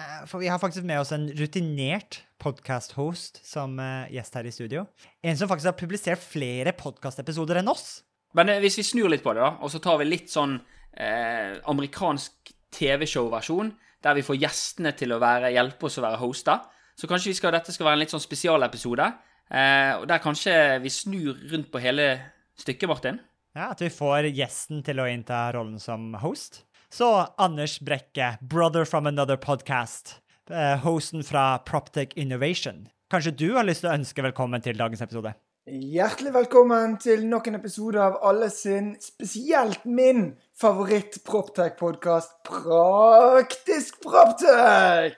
Eh, For vi har faktisk med oss en rutinert podcast-host som eh, gjest her i studio. En som faktisk har publisert flere podcast-episoder enn oss. Men eh, hvis vi snur litt på det, da, og så tar vi litt sånn eh, amerikansk TV-show-versjon, der vi får gjestene til å være, hjelpe oss å være hoster, så kanskje vi skal, dette skal være en litt sånn spesialepisode, eh, og der kanskje vi snur rundt på hele stykket, Martin. Ja, At vi får gjesten til å innta rollen som host. Så Anders Brekke, brother from another podcast, eh, hosten fra Proptech Innovation. Kanskje du har lyst til å ønske velkommen til dagens episode? Hjertelig velkommen til nok en episode av alle sin, spesielt min favoritt-Proptech-podkast, Praktisk Proptech!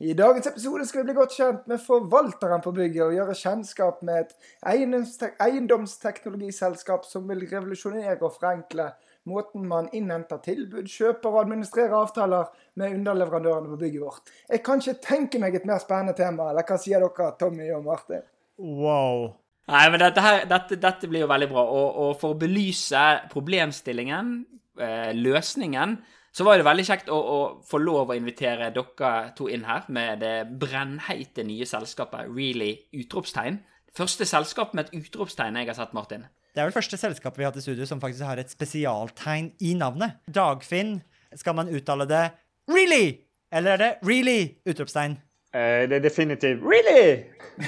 I dagens episode skal vi bli godt kjent med forvalteren på bygget og gjøre kjennskap med et eiendomsteknologiselskap som vil revolusjonere og forenkle måten man innhenter tilbud, kjøper og administrerer avtaler med underleverandørene på bygget vårt. Jeg kan ikke tenke meg et mer spennende tema, eller hva sier dere, Tommy og Martin? Wow. Nei, men dette, her, dette, dette blir jo veldig bra. Og, og for å belyse problemstillingen, eh, løsningen, så var det veldig kjekt å, å få lov å invitere dere to inn her med det brennheite nye selskapet Really! utropstegn. Første selskap med et utropstegn jeg har sett, Martin. Det er vel første selskapet vi har hatt i studio som faktisk har et spesialtegn i navnet. Dagfinn, skal man uttale det really? Eller er det really? Utropstegn. Uh, det er definitivt Really?!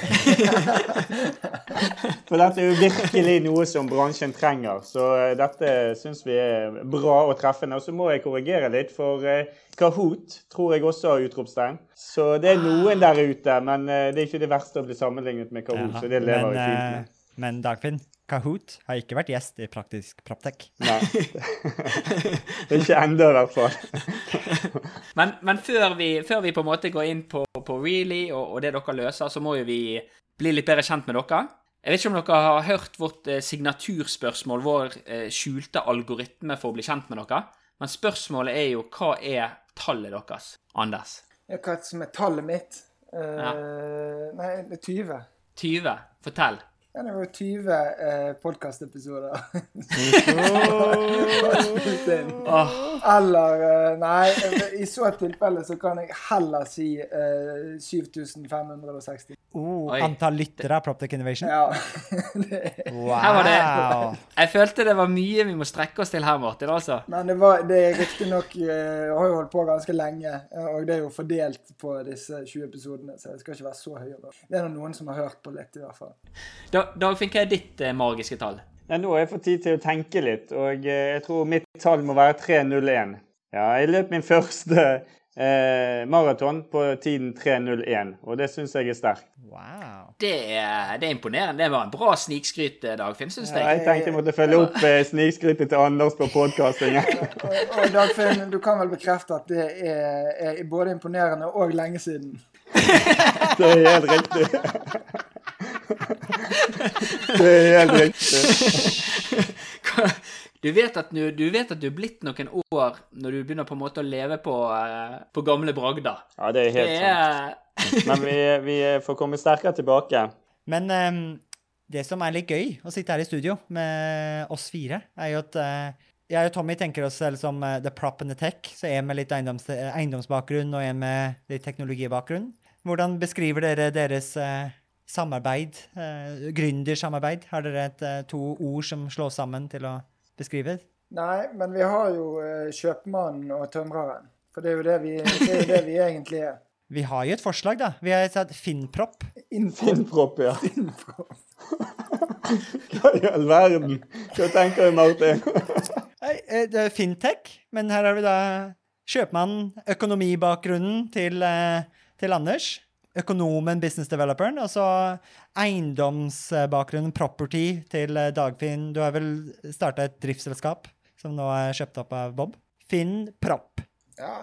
For dette er jo virkelig noe som bransjen trenger. Så eh, dette syns vi er bra og treffende. Og så må jeg korrigere litt, for eh, Kahoot tror jeg også har utropstegn. Så det er noen der ute, men det er ikke det verste å bli sammenlignet med Kahoot. Ja, Så det lever men, vi fint med. Men Dagfinn, Kahoot har ikke vært gjest i Praktisk Proptech. Nei. det er ikke ennå, i hvert fall. Men, men før, vi, før vi på en måte går inn på, på Really og, og det dere løser, så må jo vi bli litt bedre kjent med dere. Jeg vet ikke om dere har hørt vårt eh, signaturspørsmål, vår eh, skjulte algoritme for å bli kjent med dere. Men spørsmålet er jo hva er tallet deres, Anders? Ja, Hva som er tallet mitt? Uh, Ja. Nei, det er 20. 20. Fortell. Ja, det var jo 20 eh, podkastepisoder. Eller eh, Nei, i så tilfelle så kan jeg heller si eh, 7560. Oh, Oi. antall lyttere av Proptech Innovation? Ja. det, Wow! Det- Jeg følte det var mye vi må strekke oss til her, Martin. altså. men det, var, det er riktignok uh, Har jo holdt på ganske lenge, eh, og det er jo fordelt på disse 20 episodene, så det skal ikke være så høy. Det er noen som har hørt på litt, i hvert fall. Da- Dagfinn, hva er ditt eh, magiske tall? Ja, nå har jeg fått tid til å tenke litt, og eh, jeg tror mitt tall må være 3.01. Ja, jeg løp min første eh, maraton på tiden 3.01, og det syns jeg er sterkt. wow. Det det er imponerende. Det var en bra snikskryt, eh, Dagfinn, syns Ja, jeg. jeg tenkte jeg måtte følge opp eh, snikskrytet til Anders på podkastingen. Og, og Dagfinn, du kan vel bekrefte at det er, er både imponerende og lenge siden? Det er helt riktig. Det er helt riktig. Du vet, at du, du vet at du er blitt noen år når du begynner på en måte å leve på, eh, på gamle bragder. Ja, det er Det helt sant. er Men vi, vi får komme sterkere tilbake. Men um, det som er litt gøy å sitte her i studio med oss fire, er jo at uh, jeg og Tommy tenker oss selv som uh, the prop and the tech. Så en med litt eiendoms, eiendomsbakgrunn og en med litt teknologibakgrunn. Hvordan beskriver dere deres eh, samarbeid, eh, gründersamarbeid? Har dere et, eh, to ord som slås sammen til å beskrive? Nei, men vi har jo eh, kjøpmannen og tømreren. For det er jo det vi, det er jo det vi egentlig er. Vi har jo et forslag, da. Vi har sagt Finnpropp. Finnpropp, ja. Hva i all verden? Hva tenker du, Martin? Eh, det er fintech, men her har vi da kjøpmannen, økonomibakgrunnen til, eh, til Anders. Økonomen, business developeren, og så eiendomsbakgrunnen, property, til eh, Dagfinn. Du har vel starta et driftsselskap som nå er kjøpt opp av Bob? Finn Propp. Ja,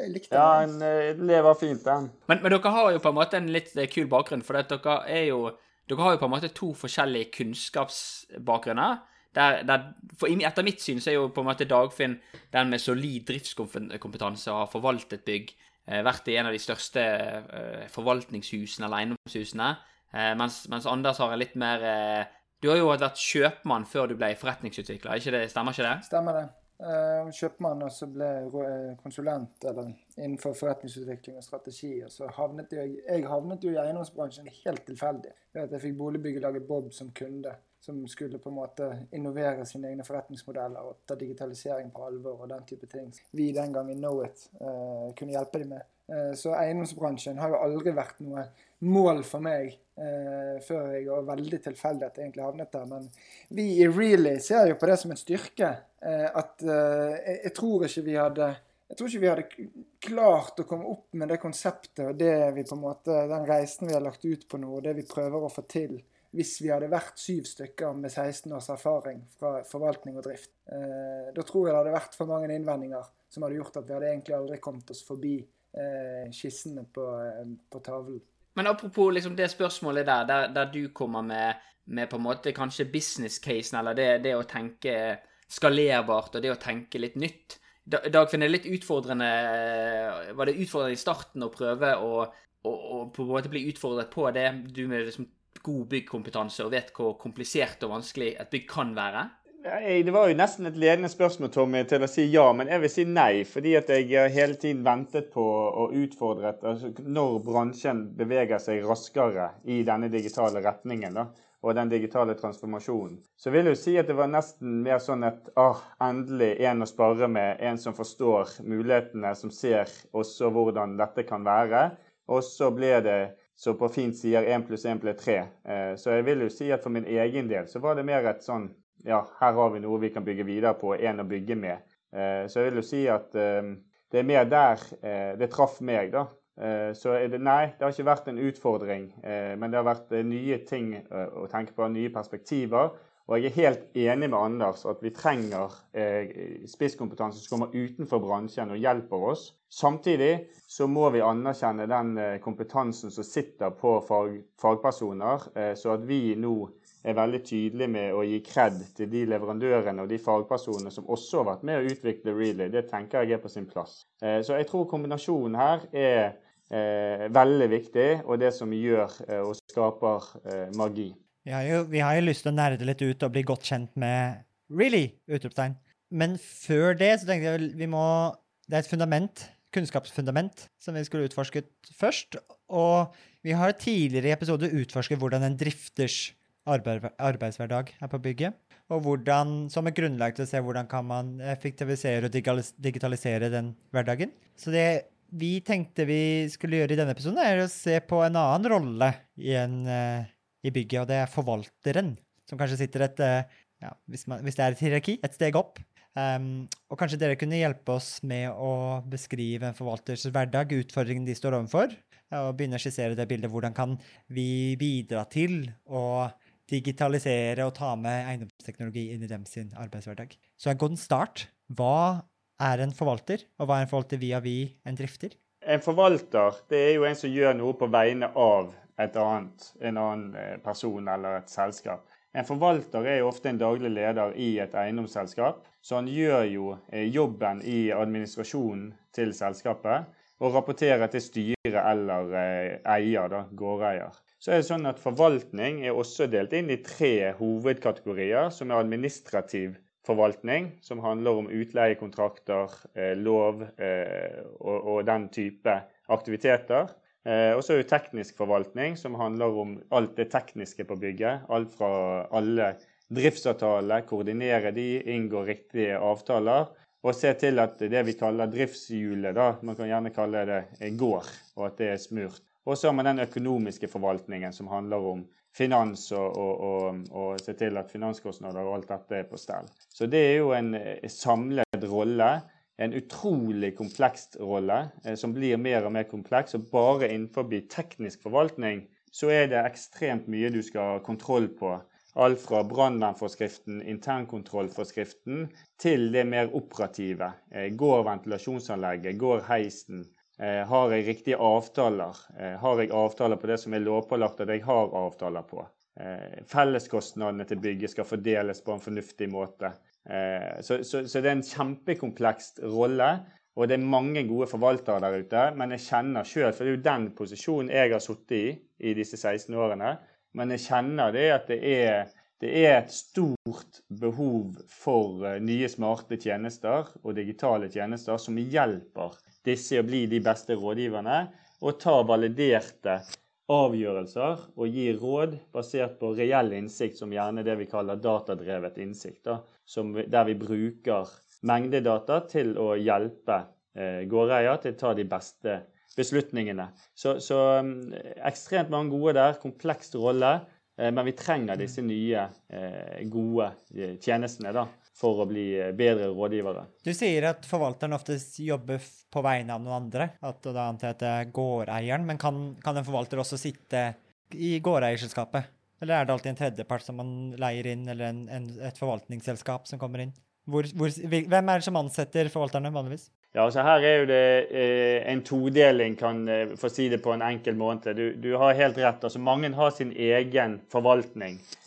jeg likte Ja, den. eh, lever fint, den. Men, men dere har jo på en måte en litt eh, kul bakgrunn, for dere er jo Dere har jo på en måte to forskjellige kunnskapsbakgrunner. Der, der, for Etter mitt syn så er jo på en måte Dagfinn den med solid driftskompetanse og har forvaltet bygg. Eh, vært i en av de største eh, forvaltningshusene eller eiendomshusene. Eh, mens, mens Anders har litt mer Du har jo vært kjøpmann før du ble forretningsutvikler? Stemmer ikke det? Stemmer det. Kjøpmann og så ble konsulent eller innenfor forretningsutvikling og strategi. Og så havnet jeg, jeg havnet jo i eiendomsbransjen helt tilfeldig. Jeg fikk boligbyggelaget Bob som kunde. Som skulle på en måte innovere sine egne forretningsmodeller og ta digitalisering på alvor og den type ting. Vi den gangen Knowit uh, kunne hjelpe dem med. Eh, så eiendomsbransjen har jo aldri vært noe mål for meg eh, før jeg var veldig tilfeldig at jeg egentlig havnet der. Men vi i Really ser jo på det som en styrke. eh, at eh, jeg tror ikke vi hadde jeg tror ikke vi hadde klart å komme opp med det konseptet og det vi på en måte, den reisen vi har lagt ut på nå, og det vi prøver å få til, hvis vi hadde vært syv stykker med 16 års erfaring fra forvaltning og drift. Eh, da tror jeg det hadde vært for mange innvendinger som hadde gjort at vi hadde egentlig aldri kommet oss forbi eh, skissene på, eh, på tavlen. Men apropos liksom det spørsmålet der, der, der du kommer med, med på en måte kanskje business-casen, eller det, det å tenke skalerbart og det å tenke litt nytt. Da- Dagfinn, er det litt utfordrende Var det utfordrende i starten å prøve å, å, å på en måte bli utfordret på det, du med liksom god byggkompetanse og vet hvor komplisert og vanskelig et bygg kan være? Det var jo nesten et ledende spørsmål Tommy, til å si ja, men jeg vil si nei. Fordi at jeg har hele tiden ventet på og utfordret altså, når bransjen beveger seg raskere i denne digitale retningen. da, og den digitale transformasjonen. Så vil jeg jo si at det var nesten mer sånn at ah, endelig en å spare med, en som forstår mulighetene, som ser også hvordan dette kan være. Og så ble det, så på fint sier, én pluss én ble tre. Eh, så jeg vil jo si at for min egen del så var det mer et sånn ja, her har vi noe vi kan bygge videre på, en å bygge med. Eh, så jeg vil jo si at eh, det er mer der det traff meg, da. Så er det, nei, det har ikke vært en utfordring, men det har vært nye ting å tenke på, nye perspektiver. Og jeg er helt enig med Anders at vi trenger eh, spisskompetanse som kommer utenfor bransjen og hjelper oss. Samtidig så må vi anerkjenne den eh, kompetansen som sitter på fag, fagpersoner, eh, så at vi nå er veldig tydelige med å gi kred til de leverandørene og de fagpersonene som også har vært med å utvikle Readly. Det tenker jeg er på sin plass. Eh, så jeg tror kombinasjonen her er veldig viktig, og det som gjør og skaper magi. Vi har, jo, vi har jo lyst til å nerde litt ut og bli godt kjent med Really! utropstegn. Men før det så tenkte jeg vi må Det er et fundament, kunnskapsfundament, som vi skulle utforsket først. Og vi har tidligere i episode utforsket hvordan en drifters arbeid, arbeidshverdag er på bygget. Og hvordan, som et grunnlag til å se hvordan kan man effektivisere og digitalisere den hverdagen. Så det vi tenkte vi skulle gjøre i denne episoden, er å se på en annen rolle i, en, eh, i bygget, og det er forvalteren. Som kanskje sitter et eh, ja, hvis, man, hvis det er et hierarki, et steg opp. Um, og kanskje dere kunne hjelpe oss med å beskrive en forvalters hverdag, utfordringen de står overfor, og begynne å skissere det bildet. Hvordan kan vi bidra til å digitalisere og ta med eiendomsteknologi inn i dem sin arbeidshverdag? Så en god start. Hva er en forvalter, og hva er en forvalter via vi en drifter? En forvalter det er jo en som gjør noe på vegne av et annet, en annen eh, person eller et selskap. En forvalter er jo ofte en daglig leder i et eiendomsselskap, så han gjør jo eh, jobben i administrasjonen til selskapet og rapporterer til styret eller eh, eier, da, gårdeier. Så er det sånn at Forvaltning er også delt inn i tre hovedkategorier, som er administrativ forvaltning, som handler om utleiekontrakter, lov og den type aktiviteter. Eh, og så er det teknisk forvaltning, som handler om alt det tekniske på bygget. Alt fra alle driftsavtaler, koordinere de, inngå riktige avtaler. Og se til at det vi kaller driftshjulet, da, man kan gjerne kalle det går, og at det er smurt. Og så har man den økonomiske forvaltningen, som handler om finans og, og, og, og se til at finanskostnader og alt dette er på stell. Så det er jo en samlet rolle. En utrolig kompleks rolle, eh, som blir mer og mer kompleks. Og bare innenfor teknisk forvaltning så er det ekstremt mye du skal ha kontroll på Alt fra brannvernforskriften, internkontrollforskriften, til det mer operative. Eh, går ventilasjonsanlegget? Går heisen? Eh, har jeg riktige avtaler? Har jeg avtaler på det som er lovpålagt at jeg har avtaler på? Felleskostnadene til bygget skal fordeles på en fornuftig måte. Så, så, så det er en kjempekompleks rolle. Og det er mange gode forvaltere der ute, men jeg kjenner sjøl, for det er jo den posisjonen jeg har sittet i i disse 16 årene, men jeg kjenner det at det er, det er et stort behov for eh, nye smarte tjenester og digitale tjenester som hjelper disse å bli de beste rådgiverne og ta validerte avgjørelser og gir råd basert på reell innsikt, som gjerne det vi kaller datadrevet innsikt. Da, der vi bruker mengdedata til å hjelpe eh, gårdeier til å ta de beste beslutningene. Så, så um, ekstremt mange gode der. Kompleks rolle. Eh, men vi trenger disse nye, eh, gode eh, tjenestene da, for å bli bedre rådgivere. Du sier at forvalteren oftest jobber på vegne av noen andre. At da antar jeg at det er gårdeieren. Men kan, kan en forvalter også sitte i gårdeierselskapet? Eller er det alltid en tredjepart som man leier inn, eller en, en, et forvaltningsselskap som kommer inn? Hvor, hvor, hvem er det som ansetter forvalterne vanligvis? Ja, altså Her er jo det eh, en todeling, kan eh, få si det på en enkel måte. Du, du har helt rett. altså Mange har sin egen forvaltning eh,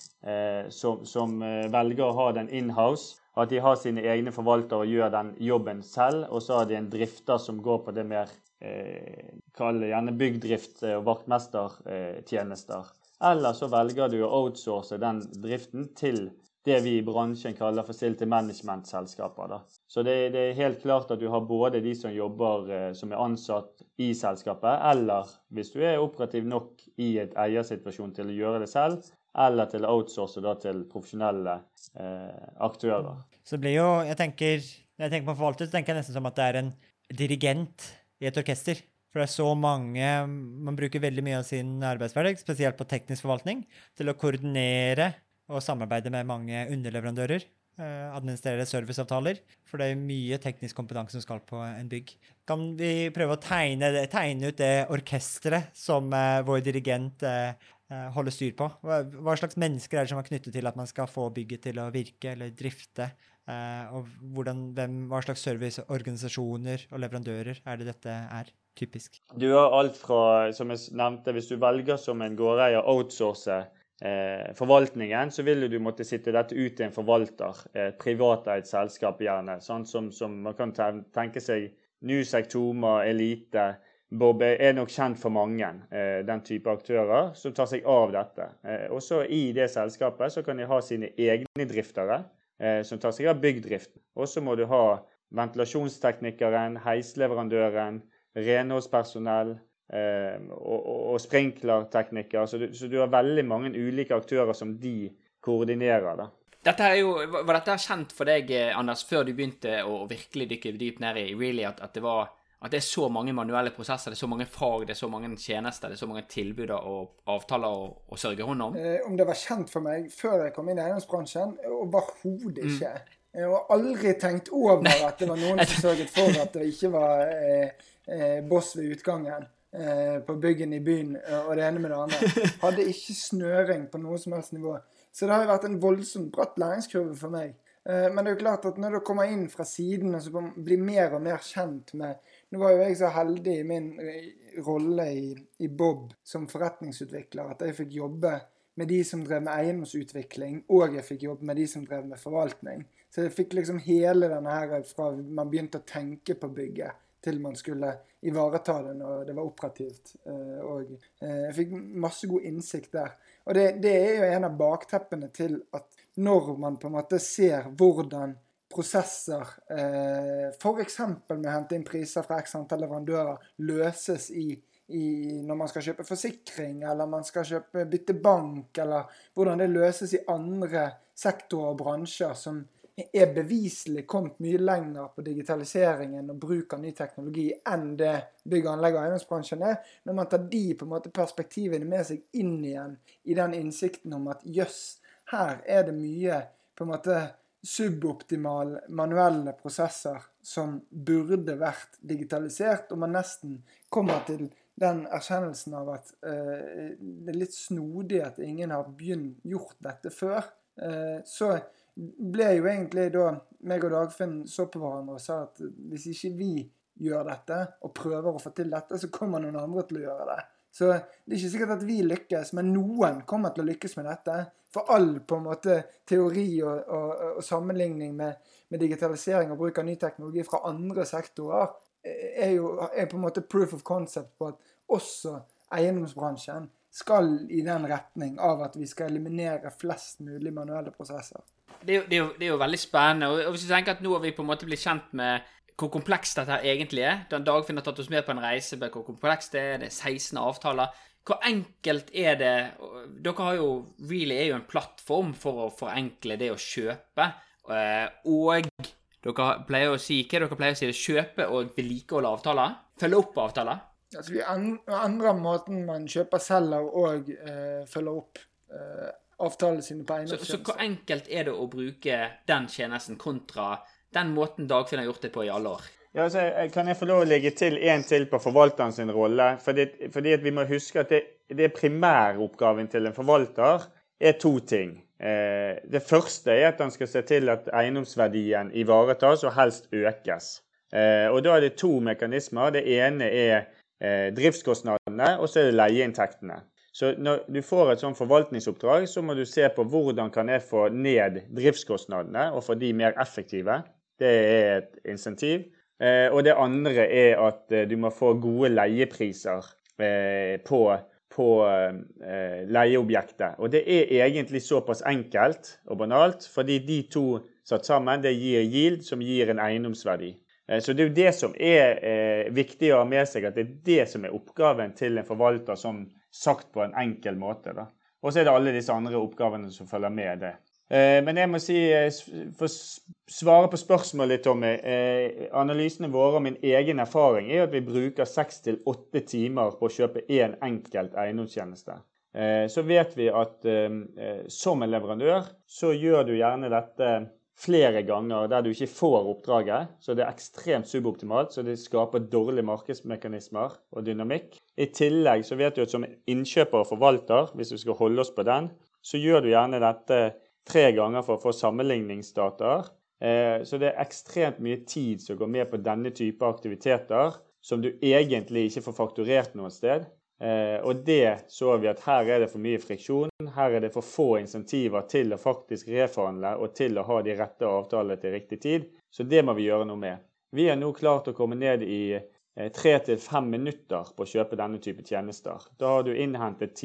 som, som eh, velger å ha den inhouse. At de har sine egne forvaltere og gjør den jobben selv. Og så har de en drifter som går på det mer eh, Kall det gjerne byggdrift og vaktmestertjenester. Eller så velger du å outsource den driften til det vi i bransjen kaller facility management-selskaper. Så det, det, er helt klart at du har både de som jobber eh, som er ansatt i selskapet, eller hvis du er operativ nok i et eiersituasjon til å gjøre det selv, eller til å outsource da, til profesjonelle eh, aktører. Så det blir jo, jeg tenker, Når jeg tenker på forvalter, så tenker jeg nesten som at det er en dirigent i et orkester. For det er så mange Man bruker veldig mye av sin arbeidshverdag, spesielt på teknisk forvaltning, til å koordinere og samarbeide med mange underleverandører. Eh, administrere serviceavtaler. For det er mye teknisk kompetanse som skal på en bygg. Kan vi prøve å tegne, tegne ut det orkesteret som eh, vår dirigent uh, holder styr på? Hva, slags mennesker er det som er knyttet til at man skal få bygget til å virke eller drifte? og hvordan, hvem, hva slags serviceorganisasjoner og leverandører er det dette er? Typisk. Du har alt fra, som jeg nevnte, hvis du velger som en gårdeier outsource eh, forvaltningen, så vil du måtte sitte dette ut til en forvalter, et privateid selskap gjerne. Sånn som, som, man kan tenke seg Nusek, Toma, Elite. Bob er nok kjent for mange, eh, den type aktører som tar seg av dette. Eh, også i det selskapet så kan de ha sine egne driftere eh, som tar seg av byggdriften. Og så må du ha ventilasjonsteknikeren, heisleverandøren, renholdspersonell, og, og, og, sprinklerteknikker. Så, så, du har veldig mange ulike aktører som de koordinerer. da. Dette jo, var dette kjent for deg, Anders, før du begynte å virkelig dykke dypt ned i Really, at, at, det var, at det er så mange manuelle prosesser, det er så mange fag, det er så mange tjenester, det er så mange tilbud og avtaler å, å sørge hånd om? Eh, om det var kjent for meg før jeg kom inn i eiendomsbransjen? Overhodet mm. ikke. Mm. Jeg har aldri tenkt over at det var noen som sørget for at det ikke var eh, eh, boss ved utgangen. Eh, på byggen i byen eh, og det ene med det andre. Hadde ikke snøring på noe som helst nivå. Så det har jo vært en voldsomt bratt læringskurve for meg. Eh, men det er jo klart at når du kommer inn fra siden og så blir mer og mer kjent med Nå var jo jeg så heldig i min rolle i, i Bob som forretningsutvikler at jeg fikk jobbe med de som drev med eiendomsutvikling, og jeg fikk jobbe med de som drev med forvaltning. Så jeg fikk liksom hele denne her fra man begynte å tenke på bygget til man skulle ivareta det når det var operativt. Eh, og eh, jeg fikk masse god innsikt der. Og det, det er jo en av bakteppene til at når man på en måte ser hvordan prosesser, eh, f.eks. med å hente inn priser fra x antall leverandører, løses i, i, når man skal kjøpe forsikring, eller man skal kjøpe bytte bank, eller hvordan det løses i andre sektorer og bransjer som er beviselig kommet mye lenger på digitaliseringen og bruk av ny teknologi enn det bygg- anlegg- og eiendomsbransjen er. Når man tar de på en måte perspektivene med seg inn igjen i den innsikten om at jøss, her er det mye på en måte suboptimale manuelle prosesser som burde vært digitalisert, og man nesten kommer til den erkjennelsen av at eh, det er litt snodig at ingen har begynt gjort dette før, eh, så ble jo egentlig da meg og Dagfinn så på hverandre og sa at hvis ikke vi gjør dette og prøver å få til dette, så kommer noen andre til å gjøre det. Så det er ikke sikkert at vi lykkes, men noen kommer til å lykkes med dette. For all på en måte teori og, og, og sammenligning med, med, digitalisering og bruk av ny teknologi fra andre sektorer er jo er på en måte proof of concept på at også eiendomsbransjen skal i den retning av at vi skal eliminere flest mulig manuelle prosesser. Det er jo, det er jo, det er jo veldig spennende. Og hvis du tenker at nå har vi på en måte blitt kjent med hvor komplekst dette her egentlig er. Den Dagfinn har tatt oss med på en reise på hvor komplekst det er. Det er 16 avtaler. Hvor enkelt er det Dere har jo Really er jo en plattform for å forenkle det å kjøpe. Eh, og dere pleier å si Hva dere pleier å si? Kjøpe og vedlikeholde avtaler? Følge opp avtaler? Altså, vi endrer måten man kjøper, selger og eh, følger opp eh, avtalene sine på eiendomstjenester. Så, så hvor enkelt er det å bruke den tjenesten kontra den måten Dagfinn har gjort det på i alle år. Ja, altså, kan jeg få lov å legge til én til på forvalteren sin rolle? Fordi, fordi vi må huske at det, det primæroppgaven til en forvalter er to ting. Eh, det første er at han skal se til at eiendomsverdien ivaretas og helst økes. Eh, og Da er det to mekanismer. Det ene er eh, driftskostnadene, og så er det leieinntektene. Så når du får et sånt forvaltningsoppdrag, så må du se på hvordan kan jeg få ned driftskostnadene og få de mer effektive. Det er et insentiv. Eh, og det andre er at eh, du må få gode leiepriser eh, på, på leieobjektet. Og det er egentlig såpass enkelt og banalt, fordi de to satt sammen, det gir yield, som gir en eiendomsverdi. Så det er jo det som er viktig å ha med seg, at det er det som er oppgaven til en forvalter, som sagt på en enkel måte. Og så er det alle disse andre oppgavene som følger med det. Eh, men jeg må si, eh, for å svare på spørsmålet, Tommy. Eh, analysene våre og min egen erfaring er at vi bruker seks til åtte timer på å kjøpe én enkelt eiendomstjeneste. Så vet vi at som en leverandør så gjør du gjerne dette flere ganger der du ikke får oppdraget. Så det er ekstremt suboptimalt, så det skaper dårlige markedsmekanismer og dynamikk. I tillegg så vet du at som innkjøper og forvalter, hvis vi skal holde oss på den, så gjør du gjerne dette tre ganger for å få sammenligningsdataer. Eh, så det er ekstremt mye tid som går med på denne type aktiviteter, som du egentlig ikke får fakturert noe sted. Eh, og det så vi at her er det for mye friksjon. Her er det for få insentiver til å faktisk reforhandle og til å ha de rette avtalene til riktig tid. Så det må vi gjøre noe med. Vi har nå klart å komme ned i eh, tre til fem minutter på å kjøpe denne type tjenester. Da har du innhentet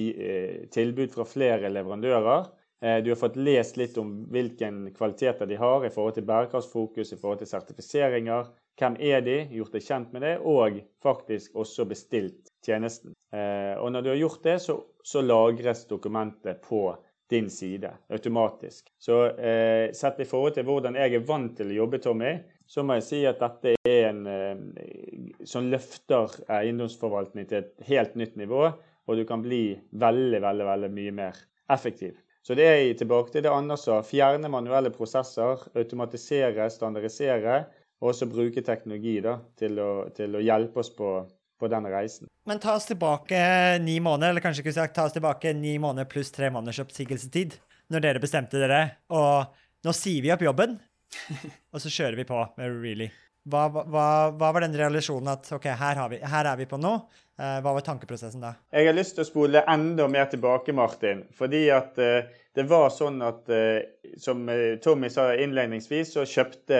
tilbud fra flere leverandører. Eh, du har fått lest litt om hvilke kvaliteter de har i forhold til bærekraftsfokus, i forhold til sertifiseringer. Hvem er de? Gjort deg kjent med det, og faktisk også bestilt tjenesten. Eh, og når du har gjort det, så, så lagres dokumentet på din side automatisk. Så eh, sett i forhold til hvordan jeg er vant til å jobbe, Tommy, så må jeg si at dette er en eh, som løfter eiendomsforvaltning til et helt nytt nivå, og du kan bli veldig, veldig, veldig mye mer effektiv. Så det er tilbake til det andre sa. Fjerne manuelle prosesser, automatisere, standardisere, og også bruke teknologi da, til, å, til å hjelpe oss på, på den reisen. Men ta oss tilbake ni måneder, eller kanskje ikke sagt ta oss tilbake ni måneder pluss tre måneders oppsigelsestid, når dere bestemte dere. Og nå sier vi opp jobben, og så kjører vi på med Really. Hva, hva, hva, var den realisjonen at OK, her, vi, her er vi på nå? Eh, hva var tankeprosessen da? Jeg har lyst til å spole enda mer tilbake, Martin. Fordi at uh, det var sånn at, uh, som Tommy sa innledningsvis, så kjøpte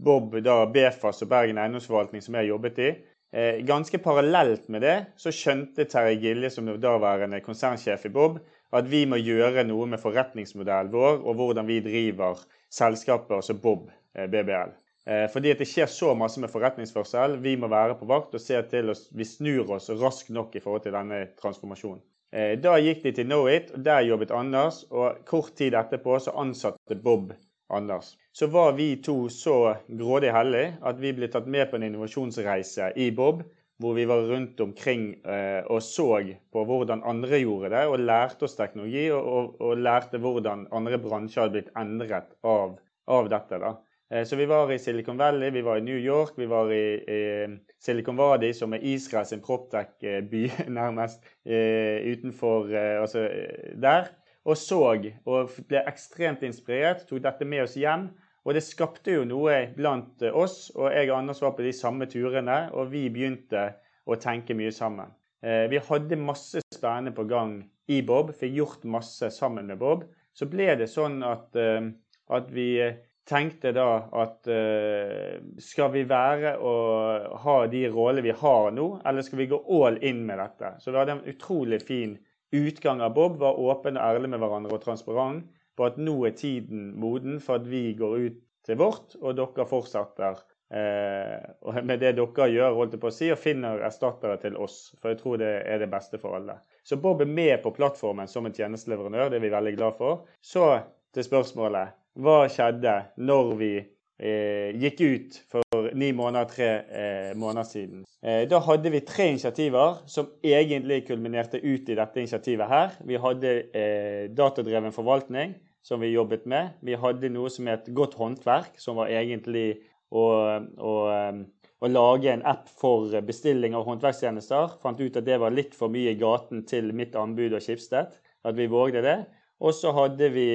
Bob da Befas og Bergen eiendomsforvaltning, som jeg jobbet i. Ganske parallelt med det så skjønte Terje Gilje, som daværende konsernsjef i Bob, at vi må gjøre noe med forretningsmodellen vår og hvordan vi driver selskaper som Bob BBL. Eh, fordi at det skjer så masse med forretningsførsel. Vi må være på vakt og se til at vi snur oss raskt nok i forhold til denne transformasjonen. Eh, da gikk de til Knowit, og der jobbet Anders. Og kort tid etterpå så ansatte Bob Anders. Så var vi to så grådig heldige at vi ble tatt med på en innovasjonsreise i Bob. Hvor vi var rundt omkring eh, og så på hvordan andre gjorde det, og lærte oss teknologi. Og, og, og lærte hvordan andre bransjer hadde blitt endret av, av dette. da. Eh, så vi var i Silicon Valley, vi var i New York, vi var i, i Silicon Valley, som er Israel sin proptech-by, nærmest, eh, utenfor eh, Altså der. Og så og ble ekstremt inspirert, tok dette med oss hjem. Og det skapte jo noe blant oss, og jeg og Anders var på de samme turene, og vi begynte å tenke mye sammen. Vi hadde masse spennende på gang i Bob, fikk gjort masse sammen med Bob. Så ble det sånn at, at vi tenkte da at uh, skal vi være og ha de rollene vi har nå, eller skal vi gå all in med dette? Så vi hadde en utrolig fin utgang av Bob. Var åpen og ærlig med hverandre og transparent på at nå er tiden moden for at vi går ut til vårt, og dere fortsetter uh, med det dere gjør, holdt jeg på å si, og finner erstattere til oss. For jeg tror det er det beste for alle. Så Bob er med på plattformen som en tjenesteleverandør, det er vi veldig glad for. Så til spørsmålet hva skjedde når vi eh, gikk ut for ni måneder, tre eh, måneder siden. Eh, da hadde vi tre initiativer som egentlig kulminerte ut i dette initiativet her. Vi hadde eh, datadreven forvaltning, som vi jobbet med. Vi hadde noe som het Godt håndverk, som var egentlig å, å, eh, å lage en app for bestilling av håndverkstjenester. Fant ut at det var litt for mye i gaten til mitt anbud og Schibsted. At vi vågde det. Og så hadde vi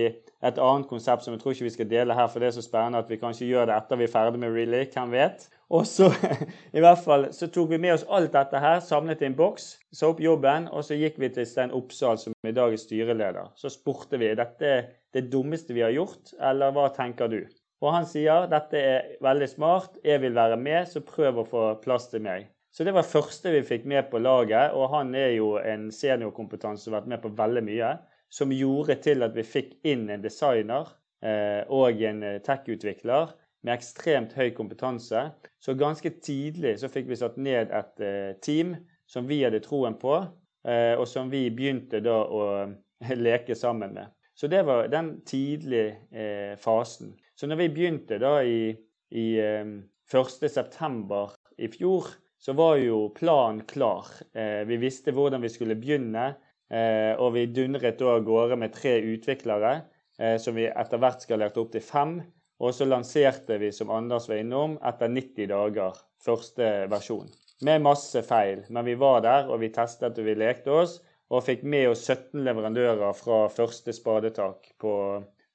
et annet konsept som jeg tror ikke vi skal dele her, for det er så spennende at vi kanskje gjør det etter vi er ferdig med Really. Hvem vet? Og så i hvert fall, så tok vi med oss alt dette her, samlet i en boks, sa opp jobben, og så gikk vi til Stein Oppsal, som i dag er styreleder. Så spurte vi dette er det dummeste vi har gjort, eller hva tenker du? Og han sier dette er veldig smart, jeg vil være med, så prøv å få plass til meg. Så det var første vi fikk med på laget, og han er jo en seniorkompetanse som har vært med på veldig mye som gjorde til at vi fikk inn en designer eh, og en eh, tech-utvikler med ekstremt høy kompetanse. Så ganske tidlig så fikk vi satt ned et eh, team som vi hadde troen på, og som vi begynte da å leke sammen med. Så det var den tidlige fasen. Så når vi begynte da i, i 1.9. i fjor, så var jo planen klar. vi visste hvordan vi skulle begynne. Eh, og vi dundret da av gårde med tre utviklere, eh, som vi etter hvert skalerte opp til fem. Og så lanserte vi, som Anders var innom, etter 90 dager første versjon. Med masse feil, men vi var der, og vi testet og vi lekte oss. Og fikk med oss 17 leverandører fra første spadetak på,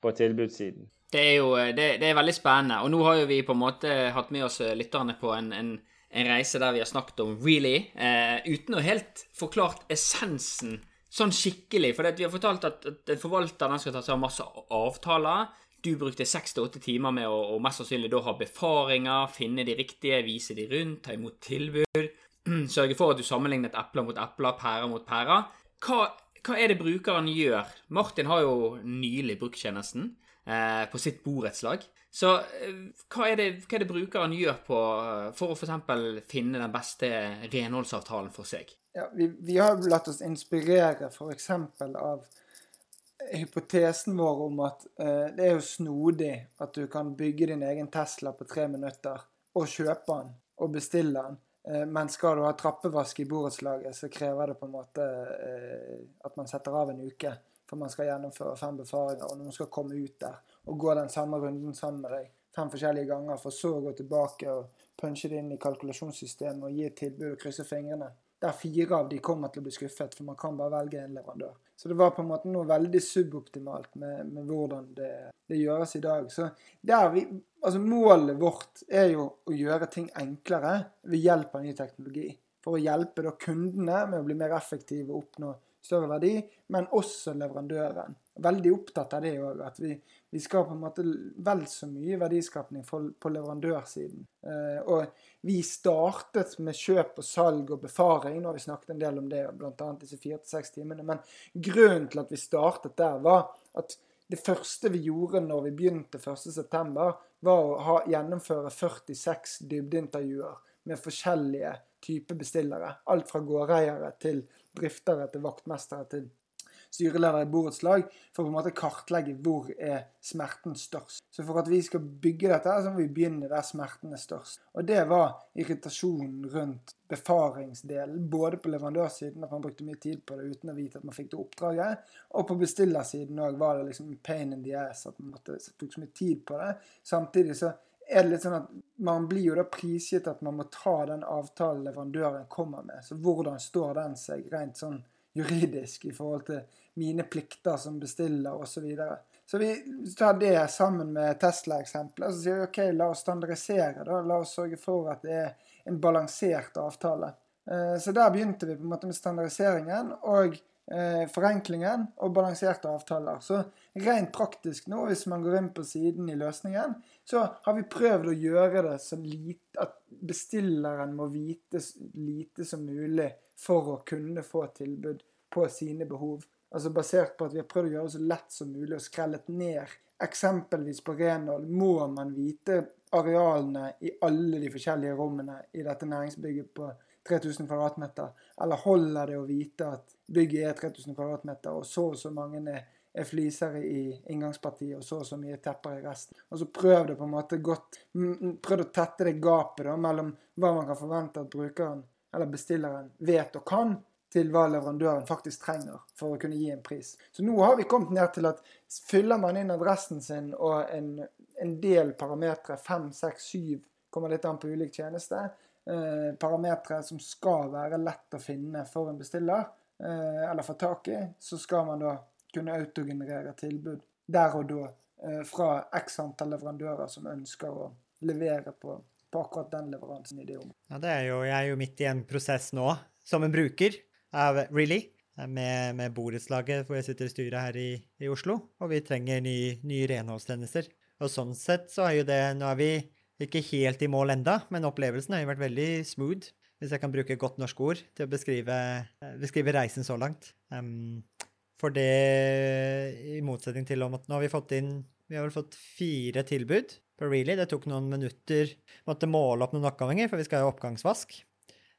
på tilbudssiden. Det er jo det, det, er veldig spennende. Og nå har jo vi på en måte hatt med oss lytterne på en, en, en reise der vi har snakket om really, eh, uten å helt forklart essensen sånn skikkelig. For vi har fortalt at, at forvalteren skal ta seg av masse avtaler. Du brukte seks til åtte timer med å, og mest sannsynlig da ha befaringer, finne de riktige, vise de rundt, ta imot tilbud. Sørge for at du sammenlignet epler mot epler, pærer mot pærer. Hva, hva, er det brukeren gjør? Martin har jo nylig brukt tjenesten eh, på sitt borettslag. Så eh, hva, er det, hva, er det, brukeren gjør på, for å f.eks. finne den beste renholdsavtalen for seg? Ja, vi, vi, har latt oss inspirere f.eks. av hypotesen vår om at eh, det er jo snodig at du kan bygge din egen Tesla på tre minutter og kjøpe den og bestille den. Eh, men skal du ha trappevask i borettslaget, så krever det på en måte eh, at man setter av en uke. For man skal gjennomføre fem befaringer, og noen skal komme ut der og gå den samme runden sammen med deg fem forskjellige ganger, for så å gå tilbake og punche det inn i kalkulasjonssystemet og gi et tilbud og krysse fingrene der fire av de kommer til å bli skuffet, for man kan bare velge en leverandør. Så det var på en måte noe veldig suboptimalt med, med hvordan det, det, gjøres i dag. Så vi, altså Målet vårt er jo å gjøre ting enklere ved hjelp av ny teknologi. For å hjelpe da kundene med å bli mer effektive og oppnå større verdi, men også leverandøren. Veldig opptatt av det òg, at vi, vi, skal på en måte vel så mye verdiskapning på leverandørsiden. Eh, og vi startet med kjøp og salg og befaring, nå har vi snakket en del om det, bl.a. disse fire til seks timene, men grunnen til at vi startet der, var at det første vi gjorde når vi begynte 1.9., var å ha, gjennomføre 46 dybdeintervjuer med forskjellige typer bestillere. Alt fra gårdeiere til driftere til vaktmestere til styreleder i borettslag, for å på en måte kartlegge hvor er smerten størst. Så for at vi skal bygge dette, så må vi begynne der smerten er størst. Og det var irritasjonen rundt befaringsdelen. Både på leverandørsiden, at man brukte mye tid på det uten å vite at man fikk det oppdraget. Og på bestillersiden òg var det liksom pain in the ass, at man måtte, tok så mye tid på det. Samtidig så er det litt sånn at man blir jo da prisgitt at man må ta den avtalen leverandøren kommer med. Så hvordan står den seg rent sånn juridisk i forhold til mine plikter som bestiller osv. Så, videre. så vi tar det sammen med Tesla-eksempelet. Så sier vi OK, la oss standardisere. da, La oss sørge for at det er en balansert avtale. Eh, så der begynte vi på en måte med standardiseringen. og eh, forenklingen og balanserte avtaler. Så rent praktisk nå, hvis man går inn på siden i løsningen, så har vi prøvd å gjøre det så lite at bestilleren må vite lite som mulig for å kunne få tilbud på sine behov. Altså Basert på at vi har prøvd å gjøre det så lett som mulig og skrellet ned. Eksempelvis på renhold må man vite arealene i alle de forskjellige rommene i dette næringsbygget på 3000 kvadratmeter? Eller holder det å vite at bygget er 3000 kvadratmeter, og så og så mange er, er fliser i inngangspartiet, og så og så mye tepper i resten? Og så prøv det på en måte godt Prøv å tette det gapet da, mellom hva man kan forvente at brukeren eller bestilleren vet og kan, til hva leverandøren faktisk trenger for å kunne gi en pris. Så nå har vi kommet ned til at fyller man inn adressen sin og en, en del parametere, fem, seks, syv, kommer litt an på ulik tjeneste, eh, parametere som skal være lett å finne for en bestiller, eh, eller få tak i, så skal man da kunne autogenerere tilbud der og da eh, fra x antall leverandører som ønsker å levere på, på akkurat den leveransen i det området. Ja, det er jo, jeg er jo midt i en prosess nå, som en bruker av Really, med, med borettslaget hvor jeg sitter i styret her i, i Oslo, og vi trenger nye ny renholdstjenester. Og sånn sett så er jo det Nå er vi ikke helt i mål enda, men opplevelsen har jo vært veldig smooth, hvis jeg kan bruke godt norsk ord til å beskrive, beskrive reisen så langt. Um, for det, i motsetning til om at nå har vi fått inn Vi har vel fått fire tilbud på Really. Det tok noen minutter. Måtte måle opp noen oppganger, for vi skal ha oppgangsvask.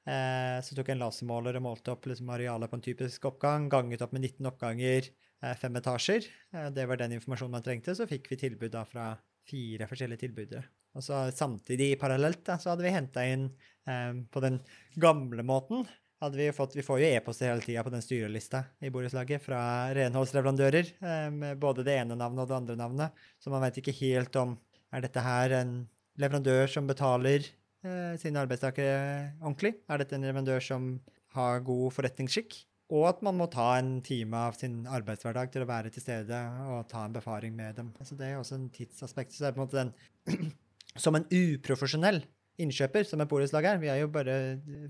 Eh, så tok jeg en lasermåler og målte opp liksom, arealet på en typisk oppgang, ganget opp med 19 oppganger, eh, fem etasjer. Eh, det var den informasjonen man trengte. Så fikk vi tilbud da fra fire forskjellige tilbudere. Og så samtidig, parallelt, da, så hadde vi henta inn eh, på den gamle måten hadde Vi fått, vi får jo e-poster hele tida på den styrelista i borettslaget fra renholdsleverandører, eh, med både det ene navnet og det andre navnet. Så man vet ikke helt om er dette her en leverandør som betaler eh, sine arbeidstakere ordentlig. Er dette en leverandør som har god forretningsskikk? Og at man må ta en time av sin arbeidshverdag til å være til stede og ta en befaring med dem. Så Det er også en tidsaspekt. Så det er på en måte den som en uprofesjonell innkjøper, som er borettslag her, vi er jo bare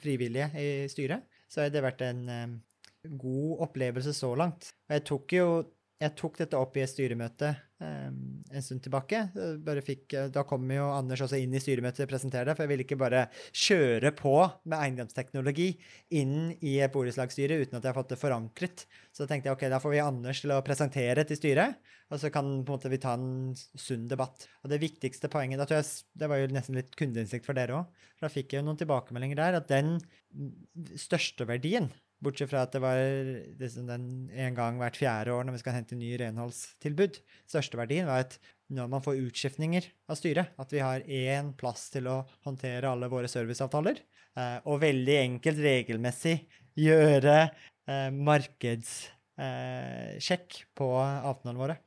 frivillige i styret, så har det vært en um, god opplevelse så langt. Jeg tok jo jeg tok dette opp i et styremøte um, en stund tilbake. Fikk, da kom jo Anders også inn i styremøtet og presentere det, for jeg ville ikke bare kjøre på med eiendomsteknologi inn i et borettslagsstyre uten at jeg har fått det forankret. Så da tenkte jeg ok, da får vi Anders til å presentere til styret, og så kan måte, vi ta en sunn debatt. Og det viktigste poenget, da tror jeg, det var jo nesten litt kundeinnsikt for dere òg, da fikk jeg jo noen tilbakemeldinger der, at den største verdien Bortsett fra at det var liksom en gang hvert fjerde år når vi skal hente ny renholdstilbud. Største verdien var at når man får utskiftninger av styret, at vi har én plass til å håndtere alle våre serviceavtaler, eh, og veldig enkelt, regelmessig gjøre eh, markedssjekk eh, på avtalene våre.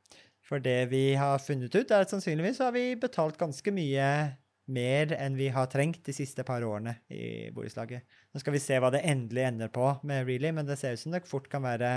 For det vi har funnet ut, er at sannsynligvis har vi betalt ganske mye mer enn vi har trengt de siste par årene i borettslaget. Nå skal vi se hva det endelig ender på med Really, men det ser ut som det fort kan være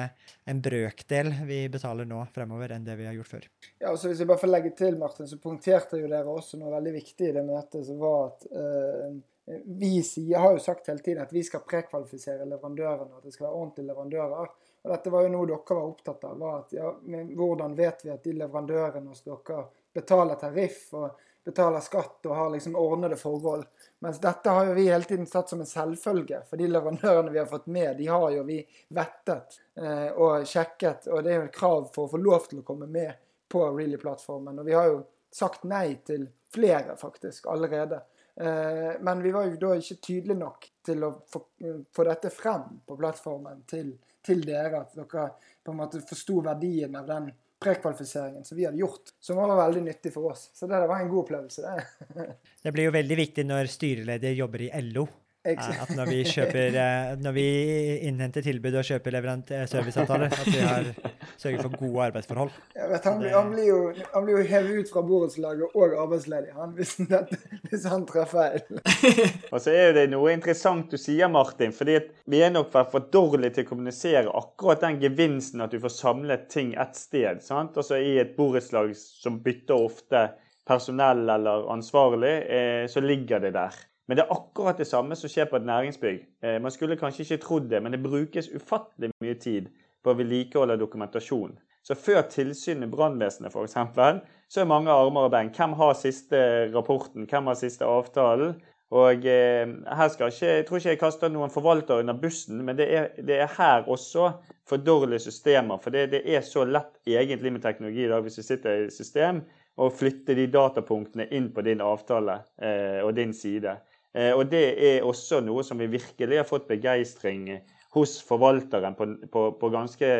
en brøkdel vi betaler nå fremover enn det vi har gjort før. Ja, og så Hvis jeg bare får legge til, Martin, så punkterte jo dere også noe veldig viktig i det møtet, som var at uh, vi sier, har jo sagt hele tiden at vi skal prekvalifisere leverandørene, at det skal være ordentlige leverandører. Og Dette var jo noe dere var opptatt av. var at ja, Hvordan vet vi at de leverandørene hos dere betaler tariff og betaler skatt og har liksom ordnede forhold. Mens dette har jo vi hele tiden satt som en selvfølge. For de leverandørene vi har fått med, de har jo vi vettet eh, og sjekket. Og det er jo et krav for å få lov til å komme med på Really-plattformen. Og vi har jo sagt nei til flere, faktisk, allerede. Eh, men vi var jo da ikke tydelige nok til å få, få dette frem på plattformen til, til dere. At dere på en måte forsto verdien av den prekvalifiseringen som vi hadde gjort, som var veldig nyttig for oss. Så det var en god opplevelse. Det Det blir jo veldig viktig når styreleder jobber i LO. Eh, At når vi kjøper eh, Når vi innhenter tilbud og kjøper eh, serviceavtaler, at vi har sørger for gode arbeidsforhold. Jeg vet, han, blir, han, blir jo, han blir jo hevet ut fra borettslaget og arbeidsledig han, hvis, dette, hvis han treffer feil. Og så er det noe interessant du sier, Martin. fordi vi er nok vært for dårlige til å kommunisere akkurat den gevinsten at du får samlet ting ett sted. sant? Altså I et borettslag som bytter ofte personell eller ansvarlig, eh, så ligger det der. Men det er akkurat det samme som skjer på et næringsbygg. Eh, man skulle kanskje ikke trodd det, men det brukes ufattelig mye tid på vedlikehold av dokumentasjon. Så før tilsyn med brannvesenet f.eks., så er mange armer og bein. Hvem har siste rapporten? Hvem har siste avtalen? Og eh, her skal ikke, Jeg tror ikke jeg kaster noen forvalter under bussen, men det er, det er her også for dårlige systemer. For det, det er så lett egentlig med teknologi i dag, hvis du sitter i system, å flytte de datapunktene inn på din avtale eh, og din side. Eh, og det er også noe som vi virkelig har fått begeistring hos forvalteren på, på, på ganske